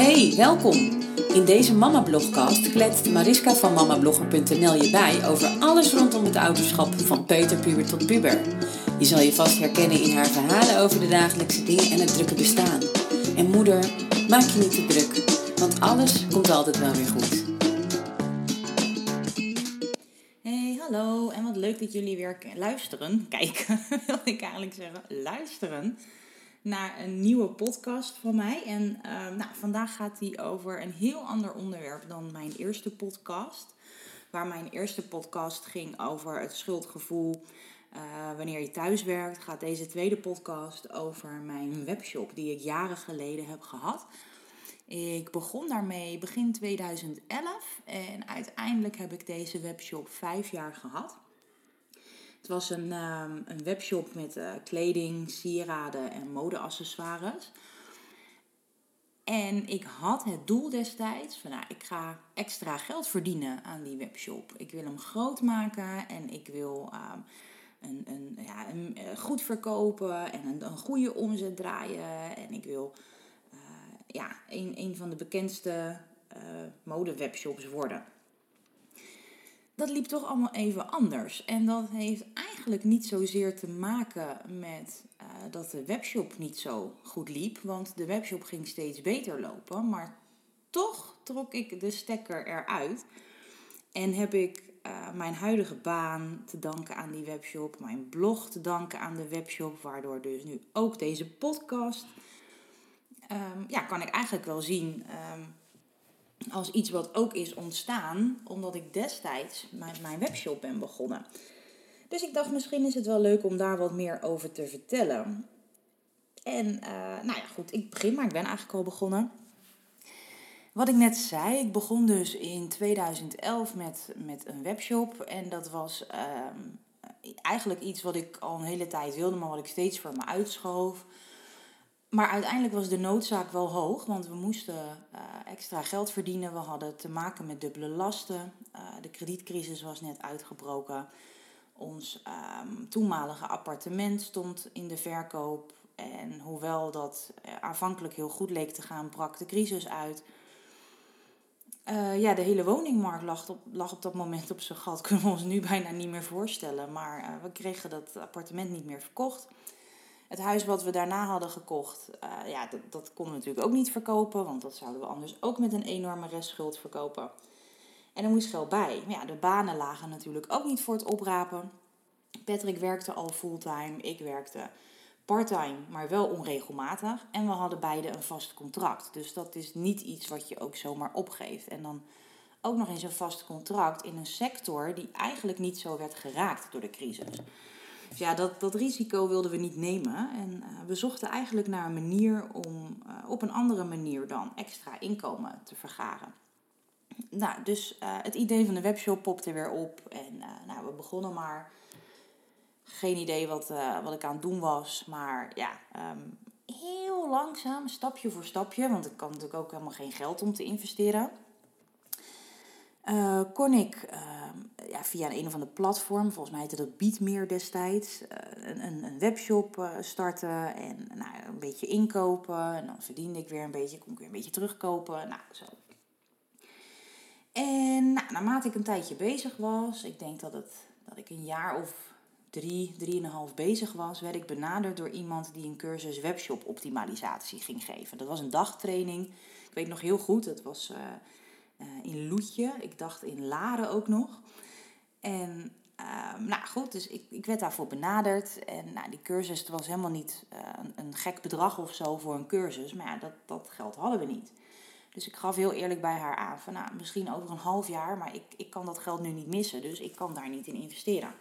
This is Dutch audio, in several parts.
Hey, welkom! In deze Mama Blogcast kletst Mariska van mamablogger.nl je bij over alles rondom het ouderschap van peuterpuber tot puber. Je zal je vast herkennen in haar verhalen over de dagelijkse dingen en het drukke bestaan. En moeder, maak je niet te druk, want alles komt altijd wel weer goed. Hey, hallo en wat leuk dat jullie weer luisteren, kijken wil ik eigenlijk zeggen, luisteren naar een nieuwe podcast van mij. En uh, nou, vandaag gaat die over een heel ander onderwerp dan mijn eerste podcast. Waar mijn eerste podcast ging over het schuldgevoel uh, wanneer je thuis werkt, gaat deze tweede podcast over mijn webshop die ik jaren geleden heb gehad. Ik begon daarmee begin 2011 en uiteindelijk heb ik deze webshop vijf jaar gehad. Het was een, um, een webshop met uh, kleding, sieraden en modeaccessoires. En ik had het doel destijds van nou, ik ga extra geld verdienen aan die webshop. Ik wil hem groot maken en ik wil um, een, een, ja, uh, goed verkopen en een, een goede omzet draaien. En ik wil uh, ja, een, een van de bekendste uh, modewebshops worden dat liep toch allemaal even anders. En dat heeft eigenlijk niet zozeer te maken met uh, dat de webshop niet zo goed liep. Want de webshop ging steeds beter lopen. Maar toch trok ik de stekker eruit. En heb ik uh, mijn huidige baan te danken aan die webshop. Mijn blog te danken aan de webshop. Waardoor dus nu ook deze podcast. Um, ja, kan ik eigenlijk wel zien. Um, als iets wat ook is ontstaan omdat ik destijds met mijn webshop ben begonnen. Dus ik dacht, misschien is het wel leuk om daar wat meer over te vertellen. En uh, nou ja, goed, ik begin, maar ik ben eigenlijk al begonnen. Wat ik net zei, ik begon dus in 2011 met, met een webshop. En dat was uh, eigenlijk iets wat ik al een hele tijd wilde, maar wat ik steeds voor me uitschoof. Maar uiteindelijk was de noodzaak wel hoog, want we moesten uh, extra geld verdienen. We hadden te maken met dubbele lasten. Uh, de kredietcrisis was net uitgebroken. Ons um, toenmalige appartement stond in de verkoop. En hoewel dat uh, aanvankelijk heel goed leek te gaan, brak de crisis uit. Ja, de hele woningmarkt lag op, lag op dat moment op zijn gat. Kunnen we ons nu bijna niet meer voorstellen. Maar we kregen dat appartement niet meer verkocht. Het huis wat we daarna hadden gekocht, uh, ja, dat, dat konden we natuurlijk ook niet verkopen. Want dat zouden we anders ook met een enorme restschuld verkopen. En er moest geld bij. Maar ja, de banen lagen natuurlijk ook niet voor het oprapen. Patrick werkte al fulltime, ik werkte parttime, maar wel onregelmatig. En we hadden beide een vast contract. Dus dat is niet iets wat je ook zomaar opgeeft. En dan ook nog eens een vast contract in een sector die eigenlijk niet zo werd geraakt door de crisis. Dus ja, dat, dat risico wilden we niet nemen. En uh, we zochten eigenlijk naar een manier om uh, op een andere manier dan extra inkomen te vergaren. Nou, dus uh, het idee van de webshop popte weer op. En nou, we begonnen maar. Geen idee wat, wat ik aan het doen was. Maar ja, um, heel langzaam, stapje voor stapje. Want ik kan natuurlijk ook helemaal geen geld om te investeren. Uh, kon ik uh, ja, via een of andere platform, volgens mij heette dat Beatmeer destijds, uh, een, een, webshop starten en nou, een beetje inkopen. En dan verdiende ik weer een beetje, kon ik weer een beetje terugkopen. Nou, zo. En nou, naarmate ik een tijdje bezig was, ik denk dat, het, dat ik een jaar of drie, drieënhalf bezig was, werd ik benaderd door iemand die een cursus webshop optimalisatie ging geven. Dat was een dagtraining. Ik weet nog heel goed, het was in Loetje. Ik dacht in Laren ook nog. En uh, nou goed, dus ik, ik werd daarvoor benaderd. En nou, die cursus was helemaal niet een, een, gek bedrag of zo voor een cursus. Maar ja, dat, dat geld hadden we niet. Dus ik gaf heel eerlijk bij haar aan van nou, misschien over een half jaar, maar ik, ik kan dat geld nu niet missen. Dus ik kan daar niet in investeren.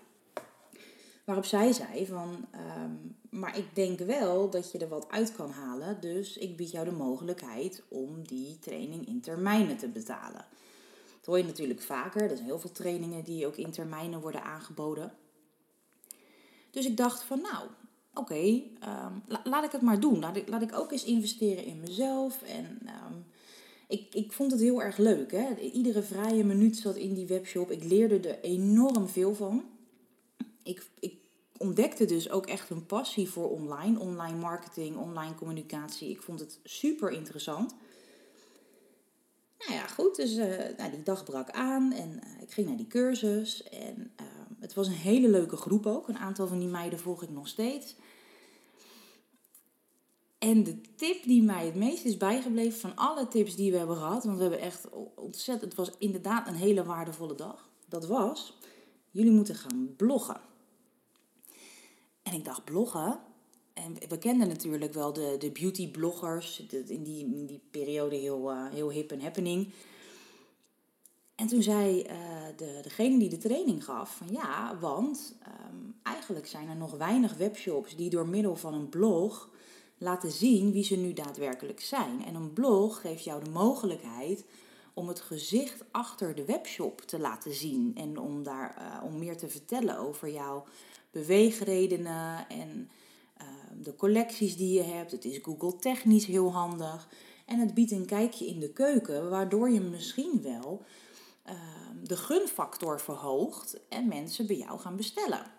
Waarop zij zei van, um, maar ik denk wel dat je er wat uit kan halen. Dus ik bied jou de mogelijkheid om die training in termijnen te betalen. Dat hoor je natuurlijk vaker. Er zijn heel veel trainingen die ook in termijnen worden aangeboden. Dus ik dacht van nou, oké, la laat ik het maar doen. Laat ik, laat ik ook eens investeren in mezelf. En um, ik, ik vond het heel erg leuk. Hè? Iedere vrije minuut zat in die webshop. Ik leerde er enorm veel van. Ik, ik ontdekte dus ook echt een passie voor online, online marketing, online communicatie. Ik vond het super interessant. Nou ja, goed. Dus uh, nou, die dag brak aan en uh, ik ging naar die cursus. En uh, het was een hele leuke groep ook. Een aantal van die meiden volg ik nog steeds. En de tip die mij het meest is bijgebleven van alle tips die we hebben gehad, want we hebben echt ontzettend, het was inderdaad een hele waardevolle dag. Dat was, jullie moeten gaan bloggen. En ik dacht, bloggen? En we kenden natuurlijk wel de, de beauty bloggers, in die, in die periode heel, uh, heel hip en happening. En toen zei uh, de, degene die de training gaf van ja, want um, eigenlijk zijn er nog weinig webshops die door middel van een blog laten zien wie ze nu daadwerkelijk zijn. En een blog geeft jou de mogelijkheid om het gezicht achter de webshop te laten zien en om daar uh, om meer te vertellen over jouw beweegredenen en uh, de collecties die je hebt. Het is Google technisch heel handig en het biedt een kijkje in de keuken, waardoor je misschien wel uh, de gunfactor verhoogt en mensen bij jou gaan bestellen.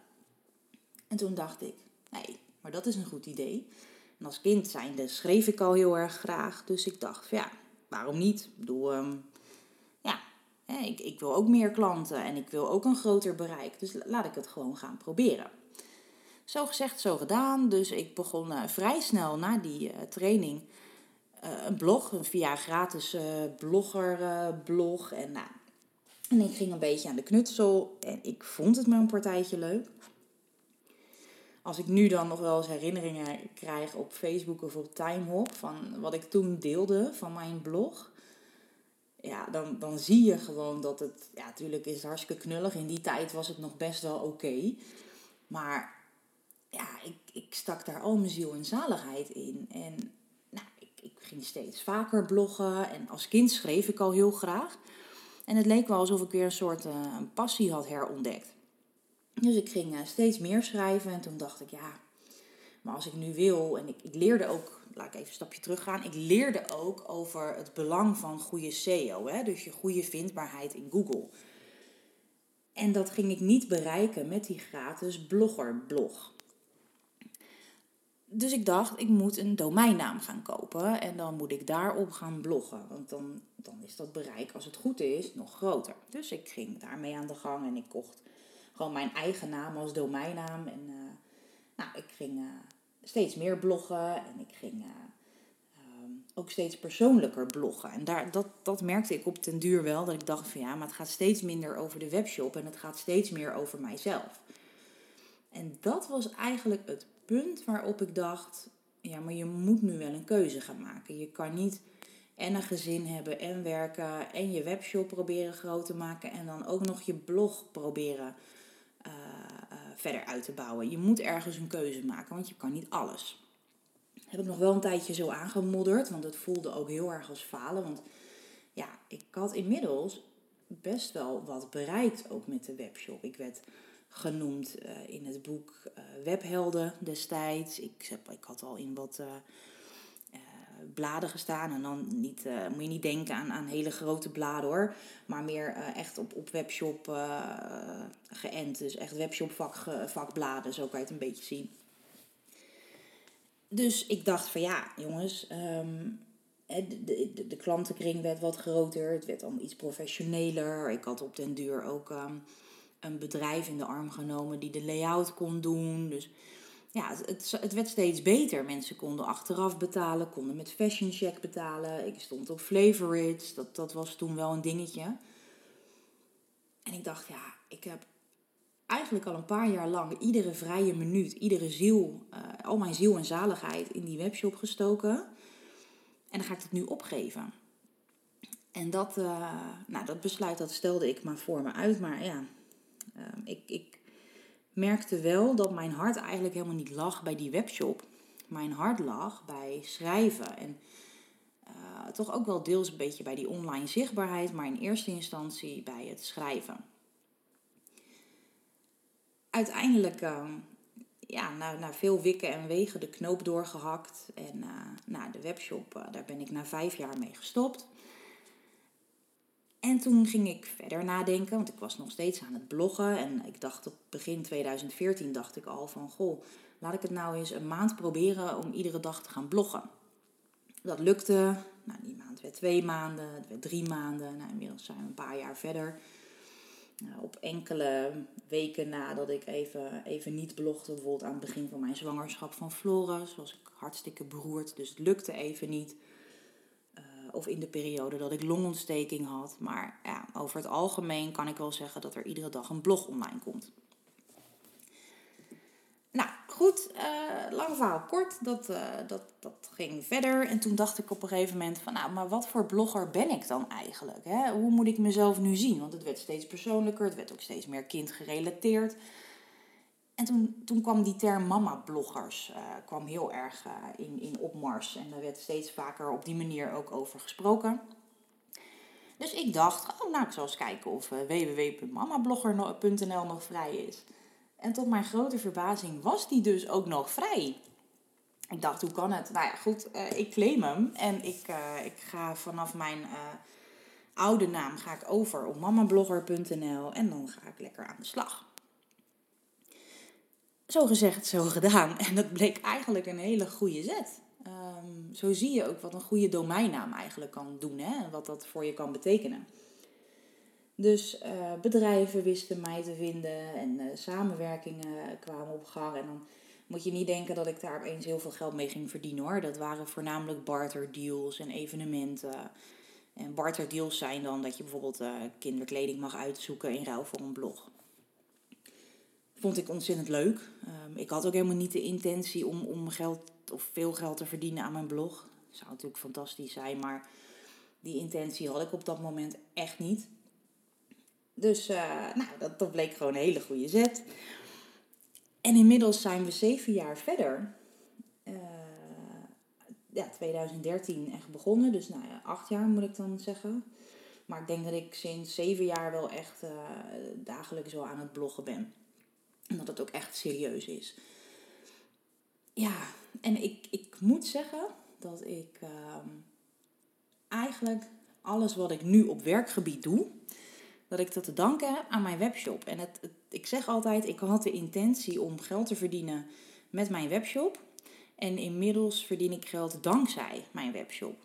En toen dacht ik, nee, maar dat is een goed idee. En als kind zijnde schreef ik al heel erg graag. Dus ik dacht, ja, waarom niet? Ik um, ik, ik wil ook meer klanten en ik wil ook een groter bereik. Dus laat ik het gewoon gaan proberen. Zo gezegd, zo gedaan. Dus ik begon uh, vrij snel na die uh, training uh, een blog, een via gratis bloggerblog. en, nou, en ik ging een beetje aan de knutsel en ik vond het me een partijtje leuk als ik nu dan nog wel eens herinneringen krijg op Facebook of op Timehop van wat ik toen deelde van mijn blog. Ja, dan, dan zie je gewoon dat het, ja, natuurlijk is hartstikke knullig. In die tijd was het nog best wel oké. Maar ja, ik, ik stak daar al mijn ziel en zaligheid in. En nou, ik, ik ging steeds vaker bloggen. En als kind schreef ik al heel graag. En het leek wel alsof ik weer een soort uh, een passie had herontdekt. Dus ik ging uh, steeds meer schrijven en toen dacht ik, ja, maar als ik nu wil, en ik, ik leerde ook, laat ik even een stapje teruggaan, ik leerde ook over het belang van goede SEO, hè, dus je goede vindbaarheid in Google. En dat ging ik niet bereiken met die gratis bloggerblog. Dus ik dacht, ik moet een domeinnaam gaan kopen en dan moet ik daarop gaan bloggen. Want dan, dan is dat bereik, als het goed is, nog groter. Dus ik ging daarmee aan de gang en ik kocht gewoon mijn eigen naam als domeinnaam. En uh, nou, ik ging uh, steeds meer bloggen en ik ging uh, um, ook steeds persoonlijker bloggen. En daar, dat, dat merkte ik op den duur wel, dat ik dacht van ja, maar het gaat steeds minder over de webshop en het gaat steeds meer over mijzelf. En dat was eigenlijk het punt waarop ik dacht, ja, maar je moet nu wel een keuze gaan maken. Je kan niet en een gezin hebben en werken en je webshop proberen groot te maken en dan ook nog je blog proberen verder uit te bouwen. Je moet ergens een keuze maken, want je kan niet alles. Heb ik nog wel een tijdje zo aangemodderd, want het voelde ook heel erg als falen. Want ja, ik had inmiddels best wel wat bereikt ook met de webshop. Ik werd genoemd uh, in het boek Webhelden destijds. Ik, heb, ik had al in wat bladen gestaan. En dan niet, uh, moet je niet denken aan, aan hele grote bladen hoor. Maar meer uh, echt op, op webshop uh, geënt. Dus echt webshop vak, vakbladen, zo kan je het een beetje zien. Dus ik dacht van ja, jongens, um, de, de, de, klantenkring werd wat groter. Het werd allemaal iets professioneler. Ik had op den duur ook um, een bedrijf in de arm genomen die de layout kon doen. Dus ja, het, het werd steeds beter. Mensen konden achteraf betalen, konden met Fashion Check betalen. Ik stond op Flavorites, dat, dat was toen wel een dingetje. En ik dacht, ja, ik heb eigenlijk al een paar jaar lang iedere vrije minuut, iedere ziel, uh, al mijn ziel en zaligheid in die webshop gestoken. En dan ga ik dat nu opgeven. En dat, uh, nou, dat besluit dat stelde ik maar voor me uit. Maar ja, uh, ik, ik merkte wel dat mijn hart eigenlijk helemaal niet lag bij die webshop. Mijn hart lag bij schrijven en uh, toch ook wel deels een beetje bij die online zichtbaarheid, maar in eerste instantie bij het schrijven. Uiteindelijk, uh, ja, na, na veel wikken en wegen de knoop doorgehakt en uh, nou, de webshop, daar ben ik na vijf jaar mee gestopt. En toen ging ik verder nadenken, want ik was nog steeds aan het bloggen. En ik dacht op begin 2014 dacht ik al van, goh, laat ik het nou eens een maand proberen om iedere dag te gaan bloggen. dat lukte. Nou, die maand werd twee maanden, het werd drie maanden. Nou, inmiddels zijn we een paar jaar verder. Nou, op enkele weken nadat ik even, even niet blogde, bijvoorbeeld aan het begin van mijn zwangerschap van Floris, was ik hartstikke beroerd. Dus het lukte even niet. Of in de periode dat ik longontsteking had. Maar ja, over het algemeen kan ik wel zeggen dat er iedere dag een blog online komt. Nou, goed, uh, lang verhaal kort, dat, uh, dat, dat ging verder. En toen dacht ik op een gegeven moment van, nou, maar wat voor blogger ben ik dan eigenlijk? Hè? Hoe moet ik mezelf nu zien? Want het werd steeds persoonlijker, het werd ook steeds meer kindgerelateerd. En toen, toen kwam die term mama-bloggers uh, kwam heel erg in, in opmars. En daar werd steeds vaker op die manier ook over gesproken. Dus ik dacht, oh, nou, ik zal eens kijken of www.mamablogger.nl nog vrij is. En tot mijn grote verbazing was die dus ook nog vrij. Ik dacht, hoe kan het? Nou ja, goed, ik claim hem. En ik, ik ga vanaf mijn oude naam ga ik over op mamablogger.nl. En dan ga ik lekker aan de slag. Zo gezegd, zo gedaan. En dat bleek eigenlijk een hele goede zet. Um, zo zie je ook wat een goede domeinnaam eigenlijk kan doen. Hè? En wat dat voor je kan betekenen. Dus uh, bedrijven wisten mij te vinden en uh, samenwerkingen kwamen op gang. En dan moet je niet denken dat ik daar opeens heel veel geld mee ging verdienen hoor. Dat waren voornamelijk barter deals en evenementen. En barter deals zijn dan dat je bijvoorbeeld uh, kinderkleding mag uitzoeken in ruil voor een blog. Vond ik ontzettend leuk. Um, ik had ook helemaal niet de intentie om, om geld of veel geld te verdienen aan mijn blog. Dat zou natuurlijk fantastisch zijn, maar die intentie had ik op dat moment echt niet. Dus uh, nou, dat, bleek gewoon een hele goede zet. En inmiddels zijn we zeven jaar verder. Uh, ja, 2013 echt begonnen. Dus nou ja, acht jaar moet ik dan zeggen. Maar ik denk dat ik sinds zeven jaar wel echt uh, dagelijks wel aan het bloggen ben. En dat het ook echt serieus is. Ja, en ik, ik moet zeggen dat ik uh, eigenlijk alles wat ik nu op werkgebied doe, dat ik dat te danken heb aan mijn webshop. En het, ik zeg altijd, ik had de intentie om geld te verdienen met mijn webshop. En inmiddels verdien ik geld dankzij mijn webshop.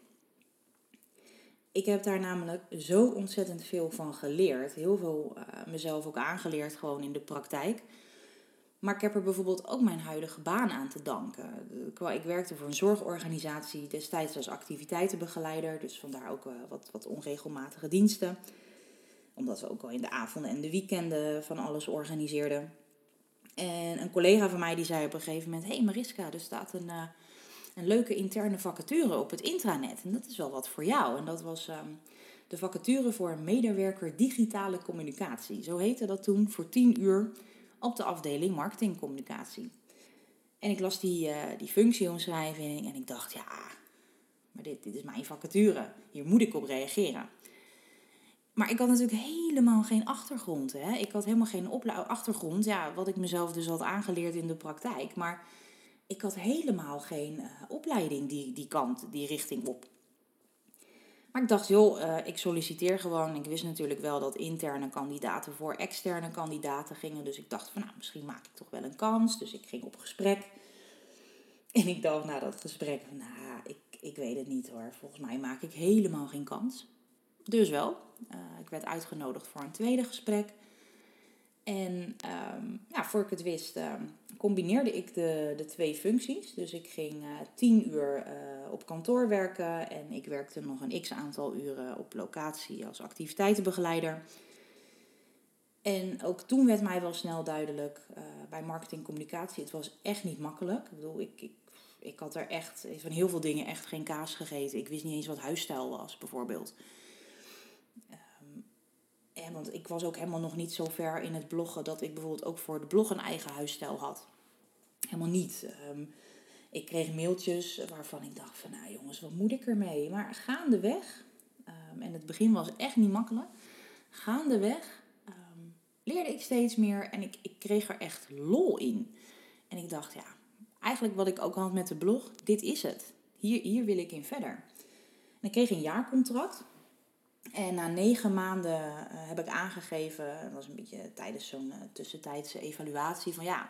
Ik heb daar namelijk zo ontzettend veel van geleerd. Heel veel uh, mezelf ook aangeleerd gewoon in de praktijk. Maar ik heb er bijvoorbeeld ook mijn huidige baan aan te danken. Ik werkte voor een zorgorganisatie destijds als activiteitenbegeleider. Dus vandaar ook uh, wat, wat onregelmatige diensten omdat we ook al in de avonden en de weekenden van alles organiseerden. En een collega van mij die zei op een gegeven moment: Hé hey Mariska, er staat een, uh, een leuke interne vacature op het intranet. En dat is wel wat voor jou. En dat was um, de vacature voor medewerker digitale communicatie. Zo heette dat toen voor 10 uur op de afdeling marketingcommunicatie. En ik las die, uh, die functieomschrijving en ik dacht: Ja, maar dit, dit is mijn vacature. Hier moet ik op reageren. Maar ik had natuurlijk helemaal geen achtergrond. Hè? Ik had helemaal geen achtergrond. Ja, wat ik mezelf dus had aangeleerd in de praktijk. Maar ik had helemaal geen uh, opleiding die, die kant, die richting op. Maar ik dacht, joh, uh, ik solliciteer gewoon. Ik wist natuurlijk wel dat interne kandidaten voor externe kandidaten gingen. Dus ik dacht van, nou, misschien maak ik toch wel een kans. Dus ik ging op gesprek. En ik dacht na dat gesprek, nou, ik, ik weet het niet hoor. Volgens mij maak ik helemaal geen kans. Dus wel. Uh, ik werd uitgenodigd voor een tweede gesprek. En um, ja, voor ik het wist, uh, combineerde ik de, de twee functies. Dus ik ging uh, tien uur op kantoor werken en ik werkte nog een x aantal uren op locatie als activiteitenbegeleider. En ook toen werd mij wel snel duidelijk bij marketingcommunicatie, het was echt niet makkelijk. Ik bedoel, ik, ik, ik had er echt van heel veel dingen echt geen kaas gegeten. Ik wist niet eens wat huisstijl was, bijvoorbeeld. Want ik was ook helemaal nog niet zo ver in het bloggen dat ik bijvoorbeeld ook voor de blog een eigen huisstijl had. Helemaal niet. Um, ik kreeg mailtjes waarvan ik dacht van, nou jongens, wat moet ik ermee? Maar gaandeweg, um, en het begin was echt niet makkelijk, gaandeweg um, leerde ik steeds meer en ik, ik kreeg er echt lol in. En ik dacht, ja, eigenlijk wat ik ook had met de blog, dit is het. Hier, hier wil ik in verder. En ik kreeg een jaarcontract. En na negen maanden uh, heb ik aangegeven, dat was een beetje tijdens zo'n uh, tussentijdse evaluatie, van ja,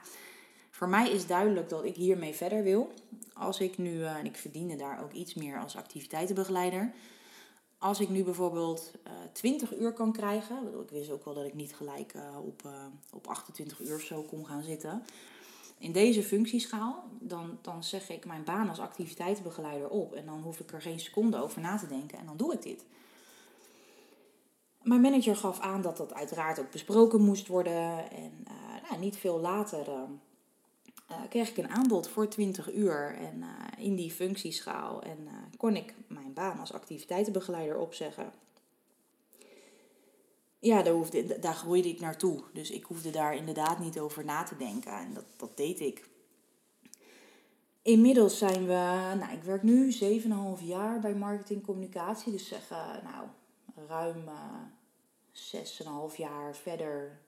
Voor mij is duidelijk dat ik hiermee verder wil. Als ik nu, uh, en ik verdiende daar ook iets meer als activiteitenbegeleider. Als ik nu bijvoorbeeld eh, 20 uur kan krijgen. Ik wist ook wel dat ik niet gelijk op, op 28 uur of zo kon gaan zitten. In deze functieschaal, dan, dan zeg ik mijn baan als activiteitenbegeleider op. En dan hoef ik er geen seconde over na te denken en dan doe ik dit. Mijn manager gaf aan dat dat uiteraard ook besproken moest worden. En nou, niet veel later uh, kreeg ik een aanbod voor 20 uur en, uh, in die functieschaal. En kon ik mijn baan als activiteitenbegeleider opzeggen. Ja, daar, hoefde, daar groeide ik naartoe. Dus ik hoefde daar inderdaad niet over na te denken. En dat, dat deed ik. Inmiddels zijn we, nou, ik werk nu 7,5 jaar bij marketingcommunicatie. Dus zeg, nou, ruim 6,5 jaar verder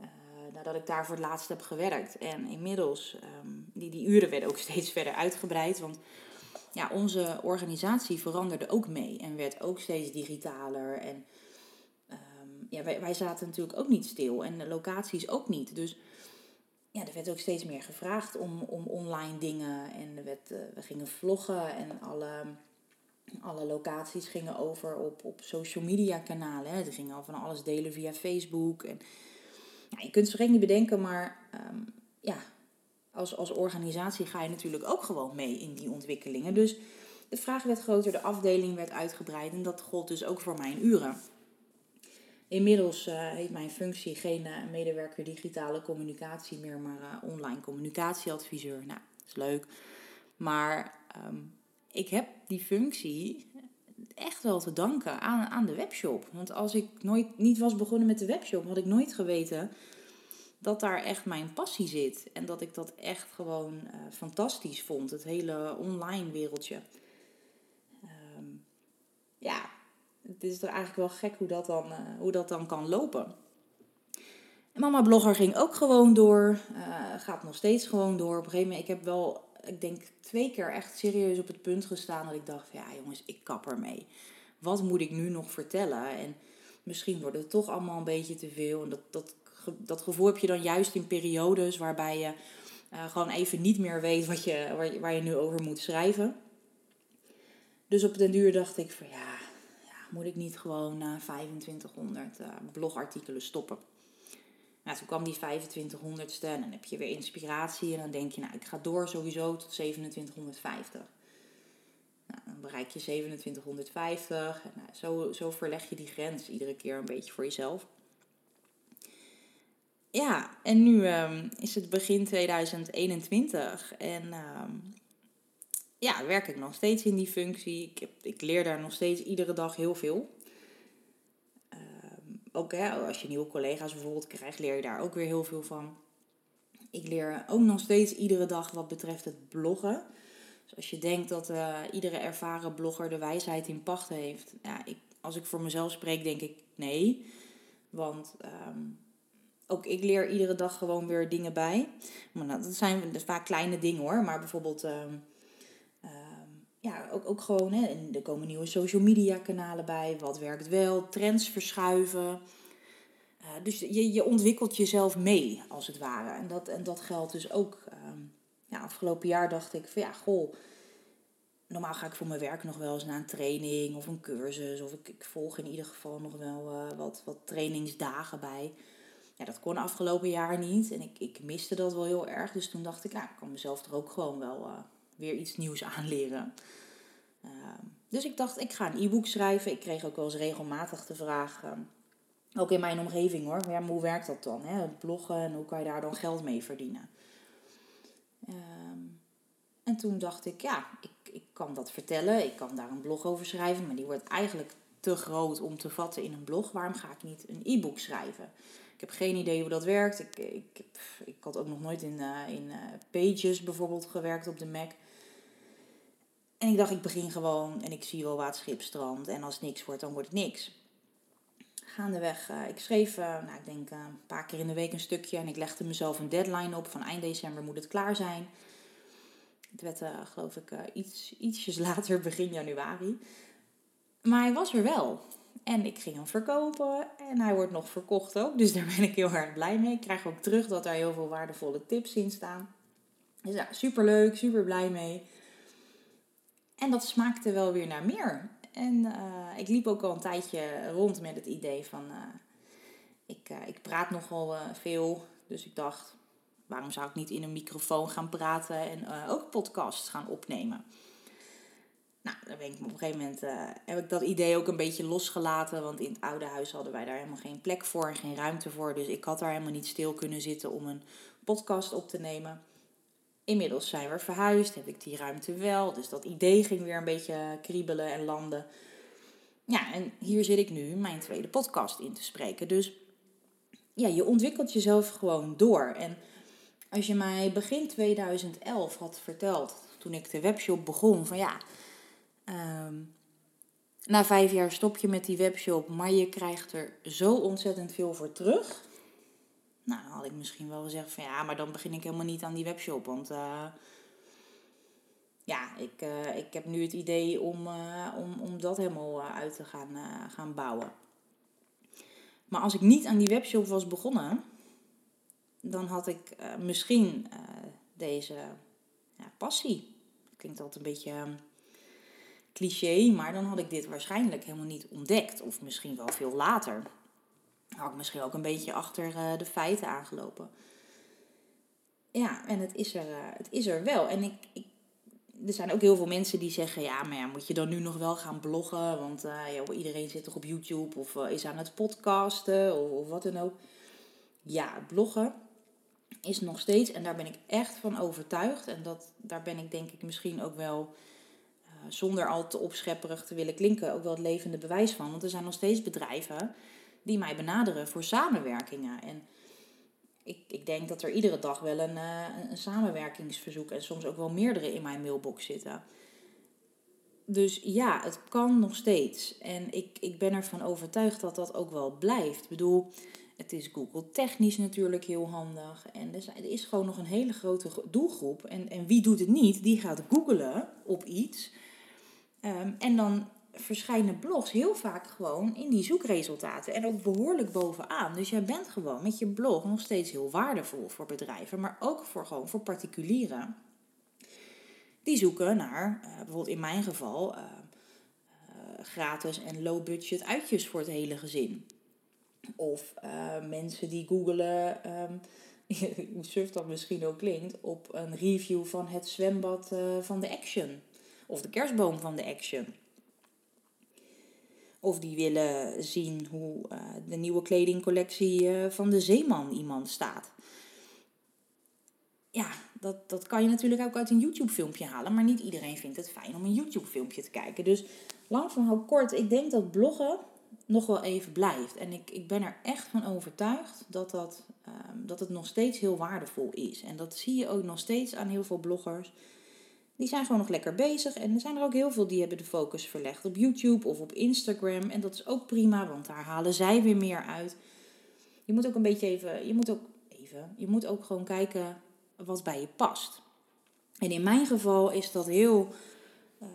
uh, nadat ik daar voor het laatst heb gewerkt. En inmiddels, um, die, die uren werden ook steeds verder uitgebreid. Want ja, onze organisatie veranderde ook mee en werd ook steeds digitaler. En um, ja, wij, wij zaten natuurlijk ook niet stil en de locaties ook niet. Dus ja, er werd ook steeds meer gevraagd om, om online dingen. En er werd, uh, we gingen vloggen en alle, alle locaties gingen over op, op social media kanalen. Hè. Er gingen al van alles delen via Facebook en je kunt het streng niet bedenken, maar ehm, ja, als, als organisatie ga je natuurlijk ook gewoon mee in die ontwikkelingen. Dus de vraag werd groter, de afdeling werd uitgebreid en dat gold dus ook voor mijn uren. Inmiddels uh, heet mijn functie geen uh, medewerker digitale communicatie meer, maar uh, online communicatieadviseur. Nou, is leuk. Maar um, ik heb die functie echt wel te danken aan, aan de webshop. Want als ik nooit niet was begonnen met de webshop, had ik nooit geweten dat daar echt mijn passie zit. En dat ik dat echt gewoon uh, fantastisch vond, het hele online wereldje. Um, ja, het is toch eigenlijk wel gek hoe dat dan, uh, hoe dat dan kan lopen. En mama blogger ging ook gewoon door, uh, gaat nog steeds gewoon door. Op een gegeven moment, ik heb wel ik denk twee keer echt serieus op het punt gestaan dat ik dacht, ja jongens, ik kap ermee. Wat moet ik nu nog vertellen? En misschien wordt het toch allemaal een beetje te veel. En dat, dat, dat gevoel heb je dan juist in periodes waarbij je uh, gewoon even niet meer weet wat je, waar, je, nu over moet schrijven. Dus op den duur dacht ik van ja, ja moet ik niet gewoon na 2500 uh, blogartikelen stoppen. Nou, toen kwam die 2500ste en dan heb je weer inspiratie en dan denk je, nou, ik ga door sowieso tot 2750. Nou, dan bereik je 2750 en nou, zo, zo verleg je die grens iedere keer een beetje voor jezelf. Ja, en nu um, is het begin 2021 en um, ja, werk ik nog steeds in die functie. Ik, ik leer daar nog steeds iedere dag heel veel ook hè, als je nieuwe collega's bijvoorbeeld krijgt, leer je daar ook weer heel veel van. Ik leer ook nog steeds iedere dag wat betreft het bloggen. Dus als je denkt dat uh, iedere ervaren blogger de wijsheid in pacht heeft, ja, ik, als ik voor mezelf spreek, denk ik nee. Want um, ook ik leer iedere dag gewoon weer dingen bij. Maar nou, dat zijn vaak kleine dingen hoor. Maar bijvoorbeeld um, ja, ook, ook gewoon, hè, er komen nieuwe social media kanalen bij. Wat werkt wel? Trends verschuiven. Uh, dus je, je ontwikkelt jezelf mee, als het ware. En dat, en dat geldt dus ook. Uh, ja, afgelopen jaar dacht ik van ja, goh. Normaal ga ik voor mijn werk nog wel eens naar een training of een cursus. Of ik, ik volg in ieder geval nog wel uh, wat, wat trainingsdagen bij. Ja, dat kon afgelopen jaar niet. En ik, ik miste dat wel heel erg. Dus toen dacht ik, ja, ik kan mezelf er ook gewoon wel uh, weer iets nieuws aanleren. Uh, dus ik dacht, ik ga een e-book schrijven. Ik kreeg ook wel eens regelmatig de vraag, uh, ook in mijn omgeving hoor, hoe werkt dat dan? Hè? Bloggen en hoe kan je daar dan geld mee verdienen? Ehm, en toen dacht ik, ja, ik, ik kan dat vertellen. Ik kan daar een blog over schrijven, maar die wordt eigenlijk te groot om te vatten in een blog. Waarom ga ik niet een e-book schrijven? Ik heb geen idee hoe dat werkt. Ik, ik, ik had ook nog nooit in, uh, in uh, Pages bijvoorbeeld gewerkt op de Mac. En ik dacht, ik begin gewoon en ik zie wel waar het schip strandt. En als niks wordt, dan wordt het niks. Gaandeweg, uh, ik schreef, uh, nou, ik denk uh, een paar keer in de week een stukje. En ik legde mezelf een deadline op. Van eind december moet het klaar zijn. Het werd, geloof ik, iets, ietsjes later, begin januari. Maar hij was er wel. En ik ging hem verkopen en hij wordt nog verkocht ook. Dus daar ben ik heel erg blij mee. Ik krijg ook terug dat er heel veel waardevolle tips in staan. Dus ja, super leuk, super blij mee. En dat smaakte wel weer naar meer. En uh, ik liep ook al een tijdje rond met het idee van... Uh, ik, uh, ik praat nogal veel, dus ik dacht... waarom zou ik niet in een microfoon gaan praten en ook podcasts gaan opnemen? Nou, dan ben ik op een gegeven moment heb ik dat idee ook een beetje losgelaten. Want in het oude huis hadden wij daar helemaal geen plek voor en geen ruimte voor. Dus ik had daar helemaal niet stil kunnen zitten om een podcast op te nemen. Inmiddels zijn we verhuisd, heb ik die ruimte wel. Dus dat idee ging weer een beetje kriebelen en landen. Ja, en hier zit ik nu mijn tweede podcast in te spreken. Dus ja, je ontwikkelt jezelf gewoon door. En als je mij begin 2011 had verteld, toen ik de webshop begon, van ja, ehm, na vijf jaar stop je met die webshop, maar je krijgt er zo ontzettend veel voor terug. Nou, dan had ik misschien wel gezegd van ja, maar dan begin ik helemaal niet aan die webshop. Want uh, ja, ik, uh, ik heb nu het idee om, uh, om, om dat helemaal uit te gaan, gaan bouwen. Maar als ik niet aan die webshop was begonnen, dan had ik misschien deze ja, passie. Klinkt altijd een beetje cliché, maar dan had ik dit waarschijnlijk helemaal niet ontdekt. Of misschien wel veel later had ik misschien ook een beetje achter uh, de feiten aangelopen. Ja, en het is er, uh, het is er wel. En ik, ik, er zijn ook heel veel mensen die zeggen: ja, maar ja, moet je dan nu nog wel gaan bloggen? Want uh, joh, iedereen zit toch op YouTube of is aan het podcasten of, of wat dan ook. Ja, bloggen is nog steeds, en daar ben ik echt van overtuigd. En dat, daar ben ik denk ik misschien ook wel, zonder al te opschepperig te willen klinken, ook wel het levende bewijs van. Want er zijn nog steeds bedrijven die mij benaderen voor samenwerkingen. En ik, ik denk dat er iedere dag wel een, uh, een samenwerkingsverzoek en soms ook wel meerdere in mijn mailbox zitten. Dus ja, het kan nog steeds. En ik, ik ben ervan overtuigd dat dat ook wel blijft. Ik bedoel, het is Google technisch natuurlijk heel handig. En er is gewoon nog een hele grote doelgroep. En, en wie doet het niet? Die gaat googlen op iets. Um, en dan verschijnen blogs heel vaak gewoon in die zoekresultaten. En ook behoorlijk bovenaan. Dus jij bent gewoon met je blog nog steeds heel waardevol voor bedrijven. Maar ook voor, gewoon voor particulieren. Die zoeken naar, uh, bijvoorbeeld in mijn geval, uh, uh, gratis en low budget uitjes voor het hele gezin. Of mensen die googelen, um, hoe surf dat misschien ook klinkt, op een review van het zwembad van de Action. Of de kerstboom van de Action. Of die willen zien hoe uh, de nieuwe kledingcollectie uh, van de Zeeman iemand staat. Ja, dat, dat kan je natuurlijk ook uit een YouTube-filmpje halen. Maar niet iedereen vindt het fijn om een YouTube-filmpje te kijken. Dus lang van kort, ik denk dat bloggen nog wel even blijft. En ik, ik ben er echt van overtuigd dat, dat, um, dat het nog steeds heel waardevol is. En dat zie je ook nog steeds aan heel veel bloggers die zijn gewoon nog lekker bezig. En er zijn er ook heel veel die hebben de focus verlegd op YouTube of op Instagram. En dat is ook prima, want daar halen zij weer meer uit. Je moet ook een beetje even, je moet ook even, je moet ook gewoon kijken wat bij je past. En in mijn geval is dat heel uh,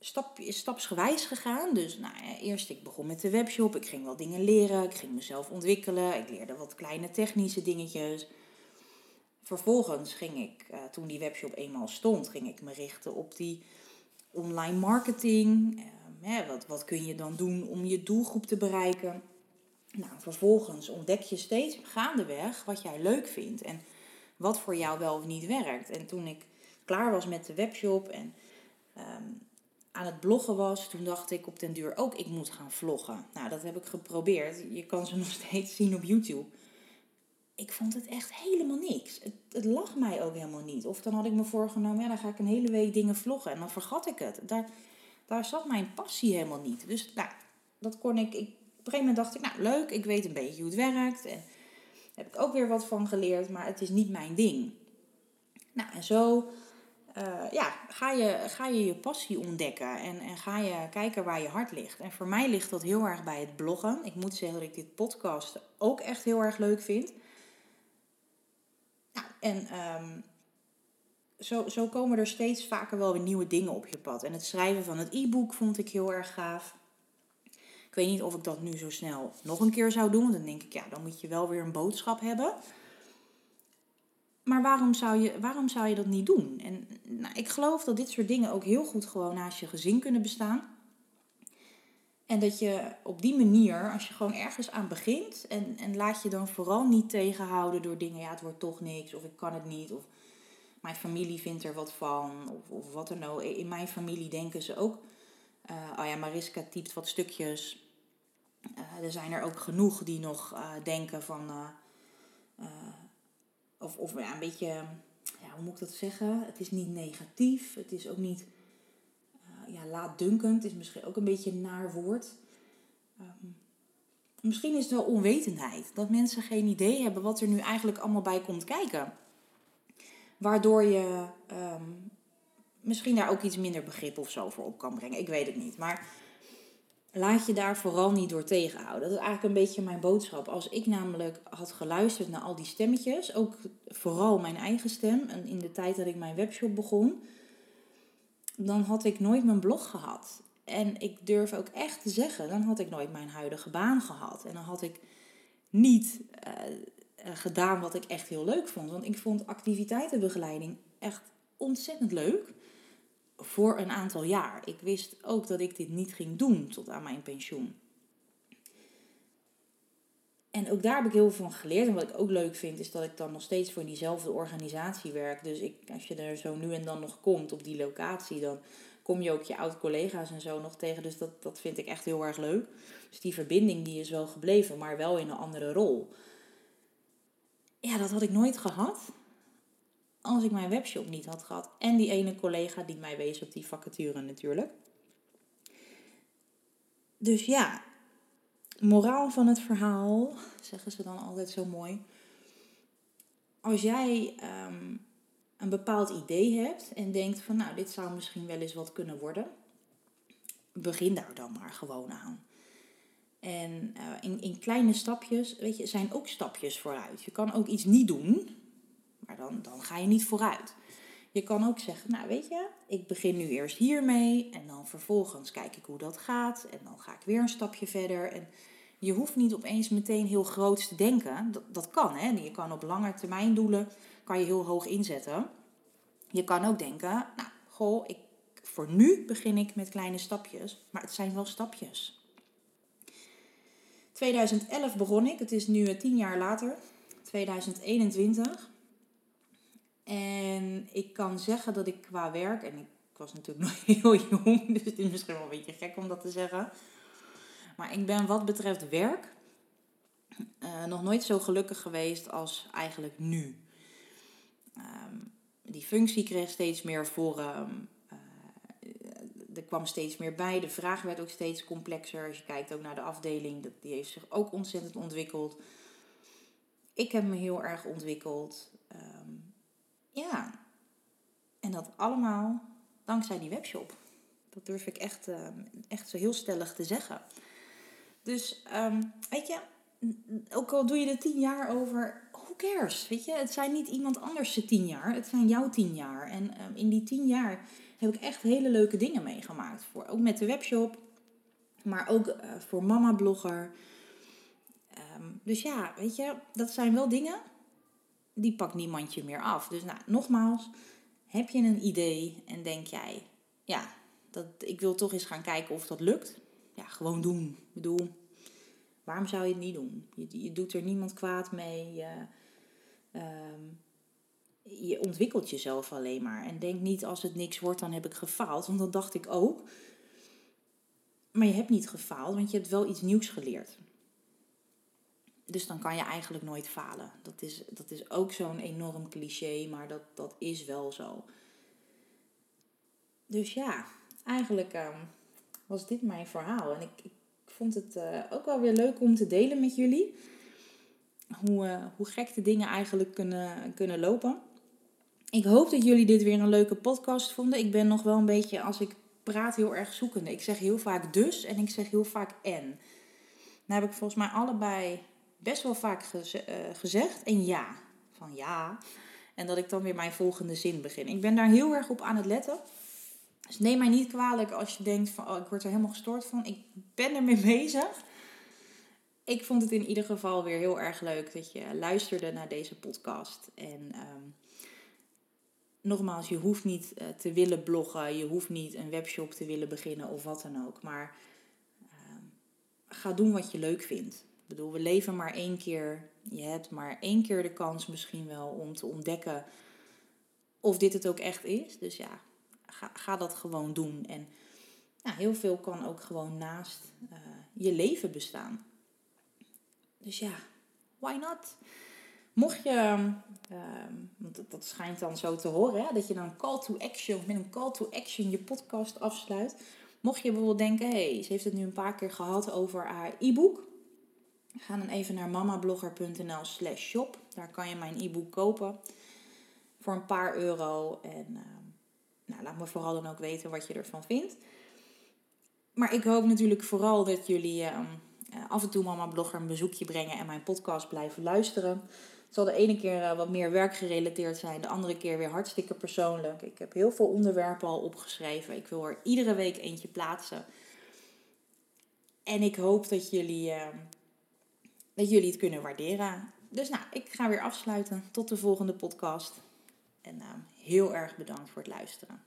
stap, stapsgewijs gegaan. Dus nou, eerst ik begon met de webshop. Ik ging wel dingen leren. Ik ging mezelf ontwikkelen. Ik leerde wat kleine technische dingetjes. Vervolgens ging ik, uh, toen die webshop eenmaal stond, ging ik me richten op die online marketing. Uh, wat, wat kun je dan doen om je doelgroep te bereiken? Nou, vervolgens ontdek je steeds gaandeweg wat jij leuk vindt en wat voor jou wel of niet werkt. En toen ik klaar was met de webshop en um, aan het bloggen was, toen dacht ik op den duur ook, ik moet gaan vloggen. Nou, dat heb ik geprobeerd. Je kan ze nog steeds zien op YouTube ik vond het echt helemaal niks. Het, lag mij ook helemaal niet. Of dan had ik me voorgenomen, ja, dan ga ik een hele week dingen vloggen. En dan vergat ik het. Daar, daar zat mijn passie helemaal niet. Dus nou, dat kon ik, ik. Op een gegeven moment dacht ik, nou leuk, ik weet een beetje hoe het werkt. En heb ik ook weer wat van geleerd, maar het is niet mijn ding. Nou, en zo uh, ja, ga, je, ga je je passie ontdekken en, en ga je kijken waar je hart ligt. En voor mij ligt dat heel erg bij het bloggen. Ik moet zeggen dat ik dit podcast ook echt heel erg leuk vind. En um, zo, zo komen er steeds vaker wel weer nieuwe dingen op je pad. En het schrijven van het e-book vond ik heel erg gaaf. Ik weet niet of ik dat nu zo snel nog een keer zou doen. Want dan denk ik, ja, dan moet je wel weer een boodschap hebben. Maar waarom zou je, waarom zou je dat niet doen? En nou, ik geloof dat dit soort dingen ook heel goed gewoon naast je gezin kunnen bestaan. En dat je op die manier, als je gewoon ergens aan begint en, en laat je dan vooral niet tegenhouden door dingen, ja, het wordt toch niks of ik kan het niet of mijn familie vindt er wat van of, of wat dan ook. In mijn familie denken ze ook, uh, oh ja, Mariska typt wat stukjes. Uh, er zijn er ook genoeg die nog uh, denken van, of, of een beetje, ja, hoe moet ik dat zeggen? Het is niet negatief, het is ook niet laatdunkend is misschien ook een beetje een naar woord. Um, misschien is het wel onwetendheid. Dat mensen geen idee hebben wat er nu eigenlijk allemaal bij komt kijken. Waardoor je um, misschien daar ook iets minder begrip of zo voor op kan brengen. Ik weet het niet. Maar laat je daar vooral niet door tegenhouden. Dat is eigenlijk een beetje mijn boodschap. Als ik namelijk had geluisterd naar al die stemmetjes, ook vooral mijn eigen stem, en in de tijd dat ik mijn webshop begon dan had ik nooit mijn blog gehad. En ik durf ook echt te zeggen, dan had ik nooit mijn huidige baan gehad. En dan had ik niet uh, gedaan wat ik echt heel leuk vond. Want ik vond activiteitenbegeleiding echt ontzettend leuk. Voor een aantal jaar. Ik wist ook dat ik dit niet ging doen tot aan mijn pensioen. En ook daar heb ik heel veel van geleerd. En wat ik ook leuk vind, is dat ik dan nog steeds voor diezelfde organisatie werk. Dus ik, als je er zo nu en dan nog komt op die locatie, dan kom je ook je oud-collega's en zo nog tegen. Dus dat, dat vind ik echt heel erg leuk. Dus die verbinding die is wel gebleven, maar wel in een andere rol. Ja, dat had ik nooit gehad als ik mijn webshop niet had gehad. En die ene collega die mij wees op die vacature natuurlijk. Dus ja, moraal van het verhaal, zeggen ze dan altijd zo mooi. Als jij ehm, een bepaald idee hebt en denkt van nou, dit zou misschien wel eens wat kunnen worden, begin daar dan maar gewoon aan. En uh, in, in kleine stapjes, weet je, zijn ook stapjes vooruit. Je kan ook iets niet doen, maar dan, dan ga je niet vooruit. Je kan ook zeggen, nou weet je, ik begin nu eerst hiermee en dan vervolgens kijk ik hoe dat gaat en dan ga ik weer een stapje verder. En je hoeft niet opeens meteen heel groot te denken. Dat, dat kan, hè. Je kan op lange termijn doelen kan je heel hoog inzetten. Je kan ook denken, nou, goh, ik, voor nu begin ik met kleine stapjes, maar het zijn wel stapjes. 2011 begon ik, het is nu eh, tien jaar later, 2021. En ik kan zeggen dat ik qua werk, en ik was natuurlijk nog heel jong, dus het is misschien wel een beetje gek om dat te zeggen. Maar ik ben wat betreft werk uh, nog nooit zo gelukkig geweest als eigenlijk nu. Um, die functie kreeg steeds meer vorm. Uh, er kwam steeds meer bij. De vraag werd ook steeds complexer. Als je kijkt ook naar de afdeling, die heeft zich ook ontzettend ontwikkeld. Ik heb me heel erg ontwikkeld. Um, ja, en dat allemaal dankzij die webshop. Dat durf ik echt, uh, echt zo heel stellig te zeggen. Dus um, weet je, ook al doe je er tien jaar over, who cares? Weet je, het zijn niet iemand anders de tien jaar, het zijn jouw tien jaar. En um, in die tien jaar heb ik echt hele leuke dingen meegemaakt. Voor, ook met de webshop, maar ook uh, voor mama blogger. Um, dus ja, weet je, dat zijn wel dingen die pakt niemand je meer af. Dus nou, nogmaals, heb je een idee en denk jij, ja, dat, ik wil toch eens gaan kijken of dat lukt ja, gewoon doen. Ik bedoel, waarom zou je het niet doen? Je, je doet er niemand kwaad mee. Je, ehm, je ontwikkelt jezelf alleen maar. En denk niet als het niks wordt, dan heb ik gefaald. Want dat dacht ik ook. Maar je hebt niet gefaald, want je hebt wel iets nieuws geleerd. Dus dan kan je eigenlijk nooit falen. Dat is, dat is ook zo'n enorm cliché, maar dat, dat is wel zo. Dus ja, eigenlijk um, was dit mijn verhaal. En ik, ik vond het uh, ook wel weer leuk om te delen met jullie. Hoe, uh, hoe gek de dingen eigenlijk kunnen, kunnen lopen. Ik hoop dat jullie dit weer een leuke podcast vonden. Ik ben nog wel een beetje, als ik praat, heel erg zoekende. Ik zeg heel vaak dus en ik zeg heel vaak en. Dan heb ik volgens mij allebei best wel vaak uh, gezegd. En ja, van ja. En dat ik dan weer mijn volgende zin begin. Ik ben daar heel erg op aan het letten. Dus neem mij niet kwalijk als je denkt van, oh, ik word er helemaal gestoord van. Ik ben ermee bezig. Ik vond het in ieder geval weer heel erg leuk dat je luisterde naar deze podcast. En ehm, nogmaals, je hoeft niet eh, te willen bloggen, je hoeft niet een webshop te willen beginnen of wat dan ook. Maar ehm, ga doen wat je leuk vindt. Ik bedoel, we leven maar één keer. Je hebt maar één keer de kans misschien wel om te ontdekken of dit het ook echt is. Dus ja, ga, dat gewoon doen. En nou, heel veel kan ook gewoon naast uh, je leven bestaan. Dus ja, why not? Mocht je, ehm, want dat schijnt dan zo te horen, hè, dat je dan call to action, met een call to action je podcast afsluit. Mocht je bijvoorbeeld denken, hey, ze heeft het nu een paar keer gehad over haar e-book. Ga dan even naar mamablogger.nl slash shop. Daar kan je mijn e-book kopen voor een paar euro. En ehm, nou, laat me vooral dan ook weten wat je ervan vindt. Maar ik hoop natuurlijk vooral dat jullie ehm, eh, af en toe Mama Blogger een bezoekje brengen en mijn podcast blijven luisteren. Het zal de ene keer eh, wat meer werkgerelateerd zijn, de andere keer weer hartstikke persoonlijk. Ik heb heel veel onderwerpen al opgeschreven. Ik wil er iedere week eentje plaatsen. En ik hoop dat jullie, ehm, dat jullie het kunnen waarderen. Dus nou, ik ga weer afsluiten. Tot de volgende podcast. En uh, heel erg bedankt voor het luisteren.